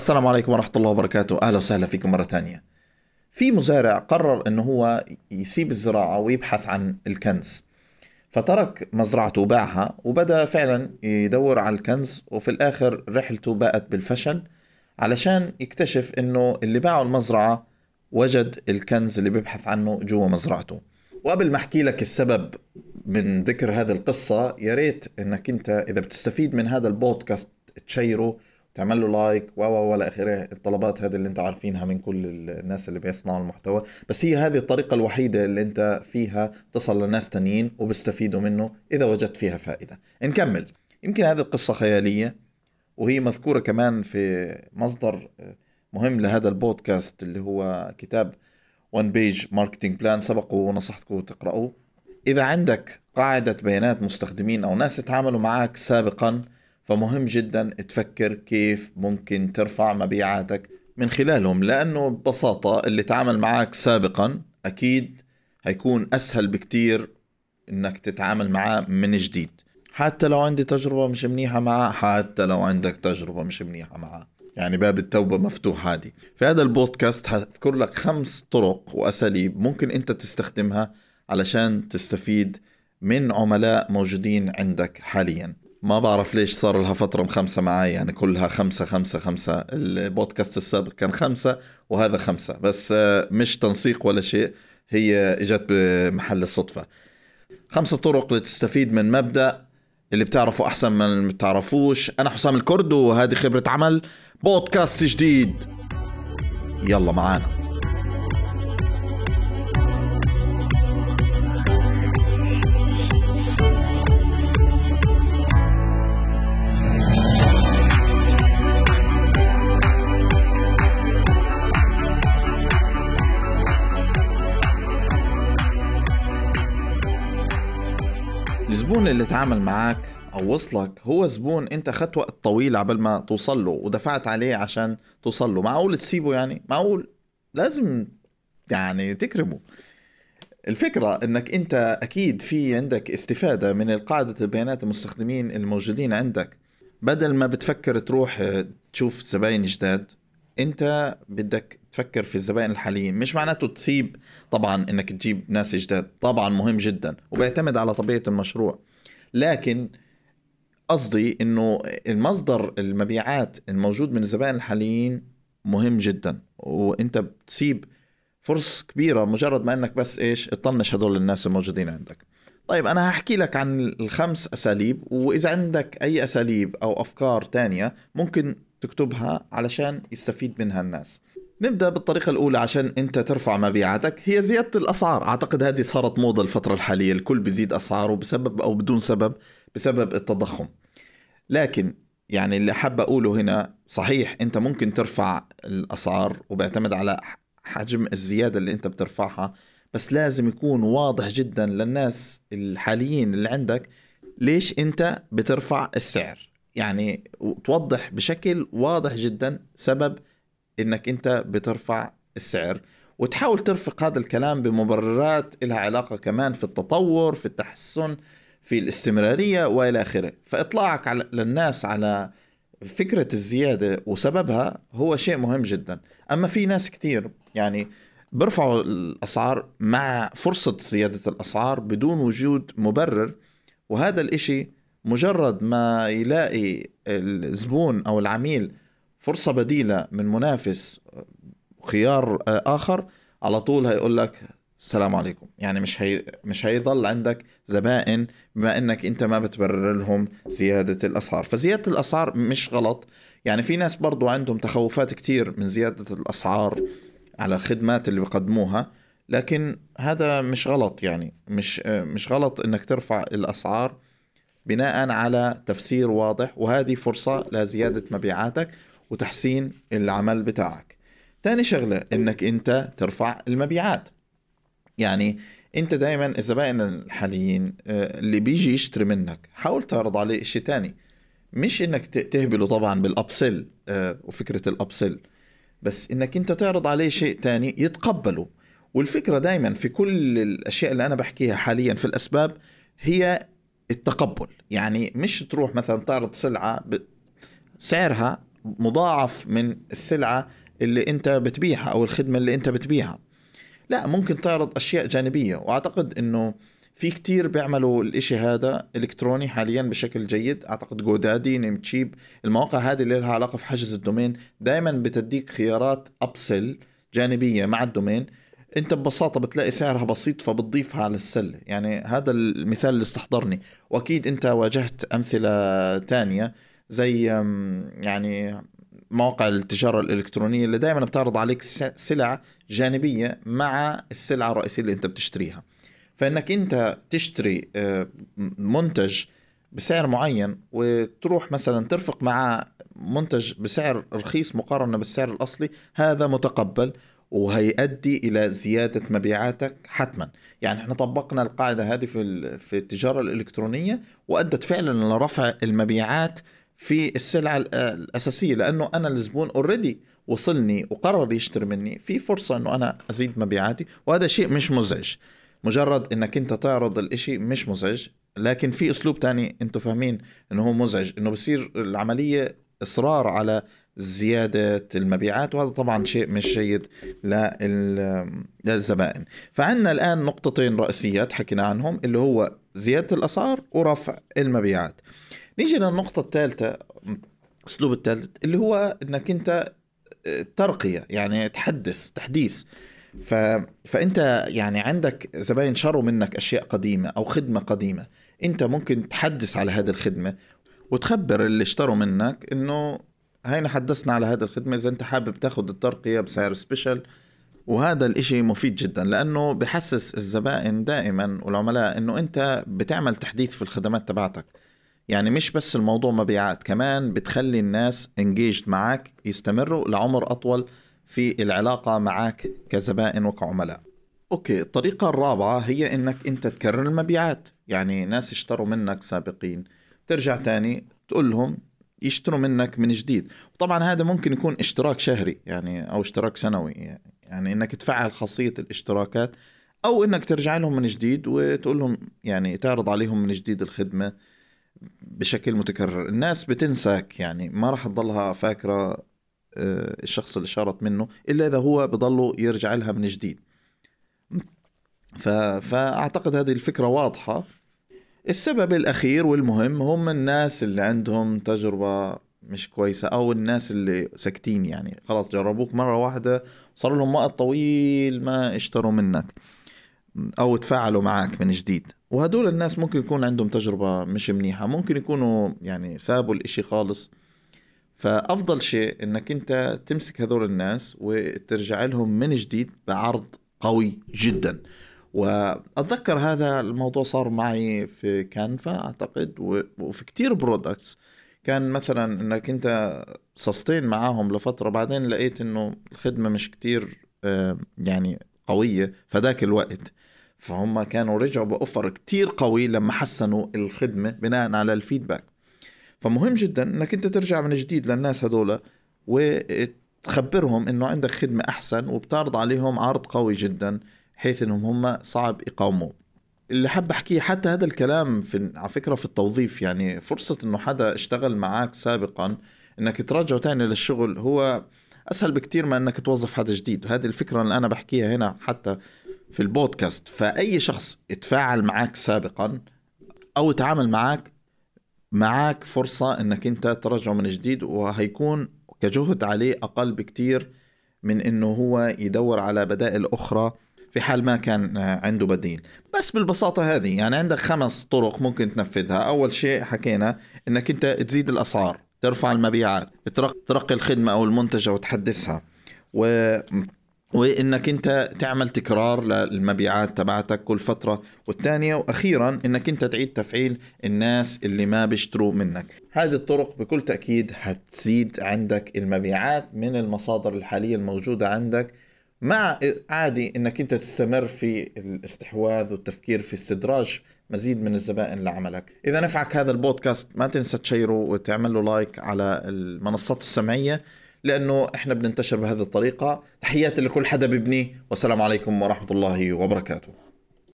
السلام عليكم ورحمة الله وبركاته. أهلا وسهلا فيكم مرة تانية في مزارع قرر أنه هو يسيب الزراعة ويبحث عن الكنز فترك مزرعته وباعها وبدأ فعلا يدور على الكنز وفي الآخر رحلته باءت بالفشل علشان يكتشف أنه اللي باعوا المزرعة وجد الكنز اللي بيبحث عنه جوا مزرعته. وقبل ما أحكي لك السبب من ذكر هذه القصة يا ريت إنك أنت إذا بتستفيد من هذا البودكاست تشيره تعمل له like و و والى آخره. الطلبات هذه اللي أنت عارفينها من كل الناس اللي بيصنعوا المحتوى. بس هي هذه الطريقة الوحيدة اللي أنت فيها تصل لناس تانيين وبيستفيدوا منه إذا وجدت فيها فائدة. نكمل. يمكن هذه القصة خيالية وهي مذكورة كمان في مصدر مهم لهذا البودكاست اللي هو كتاب One Page Marketing Plan سبق ونصحتكم تقرأوه. إذا عندك قاعدة بيانات مستخدمين أو ناس تعاملوا معك سابقا فمهم جدا تفكر كيف ممكن ترفع مبيعاتك من خلالهم لأنه ببساطة اللي تعامل معك سابقا أكيد هيكون أسهل بكتير إنك تتعامل معاه من جديد. حتى لو عندي تجربة مش منيحة معاه حتى لو عندك تجربة مش منيحة معاه. يعني باب التوبة مفتوح عادي. في هذا البودكاست هذكر لك خمس طرق وأساليب ممكن أنت تستخدمها علشان تستفيد من عملاء موجودين عندك حاليا. ما بعرف ليش صار لها فترة مخمسة معي يعني كلها خمسة خمسة خمسة. البودكاست السابق كان خمسة وهذا خمسة. بس آه، مش تنسيق ولا شيء هي إجت بمحل الصدفة. خمسة طرق لتستفيد من مبدأ اللي بتعرفه أحسن من اللي بتعرفوش. أنا حسام الكرد وهذه خبرة عمل بودكاست جديد. يلا معانا. اللي تعامل معك أو وصلك هو زبون أنت اخذت وقت طويل عبال ما توصل له ودفعت عليه عشان توصل له معقول تسيبه يعني؟ معقول. لازم يعني تكرمه. الفكرة إنك أنت أكيد في عندك استفادة من قاعدة البيانات المستخدمين الموجودين عندك. بدل ما بتفكر تروح تشوف زباين جداد أنت بدك تفكر في الزبائن الحاليين. مش معناته تسيب طبعا إنك تجيب ناس جداد. طبعا مهم جدا وبيعتمد على طبيعة المشروع. لكن قصدي إنه المصدر المبيعات الموجود من الزبائن الحاليين مهم جدا. وإنت بتسيب فرص كبيرة مجرد ما إنك بس إيش تطنش هدول الناس الموجودين عندك. طيب أنا هحكي لك عن الخمس أساليب وإذا عندك أي أساليب أو أفكار تانية ممكن تكتبها علشان يستفيد منها الناس. نبدأ بالطريقة الأولى عشان أنت ترفع مبيعاتك. هي زيادة الأسعار. أعتقد هذه صارت موضة الفترة الحالية. الكل بيزيد أسعاره بسبب أو بدون سبب بسبب التضخم. لكن يعني اللي حاب أقوله هنا صحيح أنت ممكن ترفع الأسعار وبيعتمد على حجم الزيادة اللي أنت بترفعها بس لازم يكون واضح جدا للناس الحاليين اللي عندك ليش أنت بترفع السعر. يعني توضح بشكل واضح جدا سبب إنك أنت بترفع السعر وتحاول ترفق هذا الكلام بمبررات لها علاقة كمان في التطور في التحسن في الاستمرارية وإلى آخره. فإطلاعك على للناس على فكرة الزيادة وسببها هو شيء مهم جدا. أما في ناس كثير يعني بيرفعوا الأسعار مع فرصة زيادة الأسعار بدون وجود مبرر وهذا الإشي مجرد ما يلاقي الزبون أو العميل فرصة بديلة من منافس خيار آخر على طول هيقول لك السلام عليكم. يعني مش هي مش هيضل عندك زبائن بما إنك أنت ما بتبرر لهم زيادة الأسعار. فزيادة الأسعار مش غلط. يعني في ناس برضو عندهم تخوفات كتير من زيادة الأسعار على الخدمات اللي بقدموها لكن هذا مش غلط. يعني مش مش غلط إنك ترفع الأسعار بناء على تفسير واضح وهذه فرصة لزيادة مبيعاتك. وتحسين العمل بتاعك. تاني شغلة إنك أنت ترفع المبيعات. يعني أنت دائما الزبائن الحاليين آه، اللي بيجي يشتري منك حاول تعرض عليه إشي تاني. مش إنك تهبله طبعا بالأبسل آه، وفكرة الأبسل بس إنك أنت تعرض عليه شيء تاني يتقبله. والفكرة دائما في كل الأشياء اللي أنا بحكيها حاليا في الأسباب هي التقبل. يعني مش تروح مثلا تعرض سلعة سعرها مضاعف من السلعة اللي انت بتبيعها أو الخدمة اللي انت بتبيعها. لا ممكن تعرض أشياء جانبية وأعتقد إنه في كتير بيعملوا الإشي هذا إلكتروني حاليا بشكل جيد. أعتقد جودادي نيم تشيب المواقع هذه اللي لها علاقة في حجز ال domain دائما بتديك خيارات upsell جانبية مع ال domain. أنت ببساطة بتلاقي سعرها بسيط فبتضيفها على السلة. يعني هذا المثال اللي استحضرني. وأكيد أنت واجهت أمثلة تانية. زي يعني مواقع التجارة الإلكترونية اللي دائما بتعرض عليك سلع جانبية مع السلعة الرئيسية اللي أنت بتشتريها. فإنك أنت تشتري منتج بسعر معين وتروح مثلا ترفق مع منتج بسعر رخيص مقارنة بالسعر الأصلي هذا متقبل وهيؤدي إلى زيادة مبيعاتك حتما. يعني إحنا طبقنا القاعدة هذه في في التجارة الإلكترونية وأدت فعلا لرفع المبيعات في السلعة الأساسية لأنه أنا الزبون اوريدي وصلني وقرر يشتري مني. في فرصة إنه أنا أزيد مبيعاتي وهذا شيء مش مزعج. مجرد إنك أنت تعرض الإشي مش مزعج لكن في أسلوب تاني أنتم فاهمين إنه هو مزعج إنه بصير العملية إصرار على زيادة المبيعات وهذا طبعا شيء مش جيد للزبائن. فعندنا الآن نقطتين رئيسيات حكينا عنهم اللي هو زيادة الأسعار ورفع المبيعات. نيجي للنقطة الثالثة الأسلوب الثالث اللي هو أنك أنت آه، ترقية يعني تحدث تحديث. ف... فأنت يعني عندك زباين شروا منك أشياء قديمة أو خدمة قديمة. أنت ممكن تحدث على هذه الخدمة وتخبر اللي اشتروا منك إنه هينا حدثنا على هذه الخدمة إذا أنت حابب تاخذ الترقية بسعر سبيشل وهذا الإشي مفيد جدا لأنه بحسس الزبائن دائما والعملاء أنه أنت بتعمل تحديث في الخدمات تبعتك. يعني مش بس الموضوع مبيعات كمان بتخلي الناس انجيجد معك يستمروا لعمر أطول في العلاقة معك كزبائن وكعملاء. أوكي الطريقة الرابعة هي إنك أنت تكرر المبيعات. يعني ناس اشتروا منك سابقين ترجع تاني تقول لهم يشتروا منك من جديد. طبعا هذا ممكن يكون اشتراك شهري يعني أو اشتراك سنوي يعني إنك تفعل خاصية الاشتراكات أو إنك ترجع لهم من جديد وتقول لهم يعني تعرض عليهم من جديد الخدمة. بشكل متكرر. الناس بتنساك يعني ما راح تضلها فاكرة آه، الشخص اللي شارت منه إلا إذا هو بضله يرجع لها من جديد. فأعتقد هذه الفكرة واضحة. السبب الأخير والمهم هم الناس اللي عندهم تجربة مش كويسة أو الناس اللي ساكتين يعني. خلاص جربوك مرة واحدة صار لهم وقت طويل ما اشتروا منك. أو تفاعلوا معك من جديد. وهدول الناس ممكن يكون عندهم تجربة مش منيحة ممكن يكونوا يعني سابوا الإشي خالص. فأفضل شيء إنك أنت تمسك هذول الناس وترجع لهم من جديد بعرض قوي جدا. وأتذكر هذا الموضوع صار معي في Canva أعتقد وفي كتير products كان مثلا إنك أنت sustain معاهم لفترة بعدين لقيت إنه الخدمة مش كتير يعني قوية فذاك الوقت. فهم كانوا رجعوا ب offer كتير قوي لما حسنوا الخدمة بناء على ال feedback. فمهم جدا إنك أنت ترجع من جديد للناس هذول وتخبرهم إنه عندك خدمة أحسن وبتعرض عليهم عرض قوي جدا حيث إنهم هم صعب يقاوموه. اللي حاب أحكيه حتى هذا الكلام في على فكرة في التوظيف يعني فرصة إنه حدا اشتغل معك سابقا إنك ترجعه تاني للشغل هو أسهل بكتير من إنك توظف حدا جديد. وهذه الفكرة اللي أنا بحكيها هنا حتى في البودكاست. فأي شخص يتفاعل معك سابقا أو يتعامل معك معك فرصة إنك أنت ترجعه من جديد وهيكون كجهد عليه أقل بكتير من إنه هو يدور على بدائل أخرى في حال ما كان عنده بديل. بس بالبساطة هذه يعني عندك خمس طرق ممكن تنفذها. أول شيء حكينا أنك أنت تزيد الأسعار. ترفع المبيعات ترقي الخدمة أو المنتج وتحدثها. و وإنك أنت تعمل تكرار للمبيعات تبعتك كل فترة. والثانية وأخيرا إنك أنت تعيد تفعيل الناس اللي ما بيشتروا منك. هذه الطرق بكل تأكيد هتزيد عندك المبيعات من المصادر الحالية الموجودة عندك. مع عادي إنك أنت تستمر في الاستحواذ والتفكير في استدراج مزيد من الزبائن لعملك. إذا نفعك هذا البودكاست ما تنسى تشيره وتعمل له لايك على المنصات السمعية لأنه إحنا بننتشر بهذه الطريقة. تحياتي لكل حدا ببني والسلام عليكم ورحمة الله وبركاته.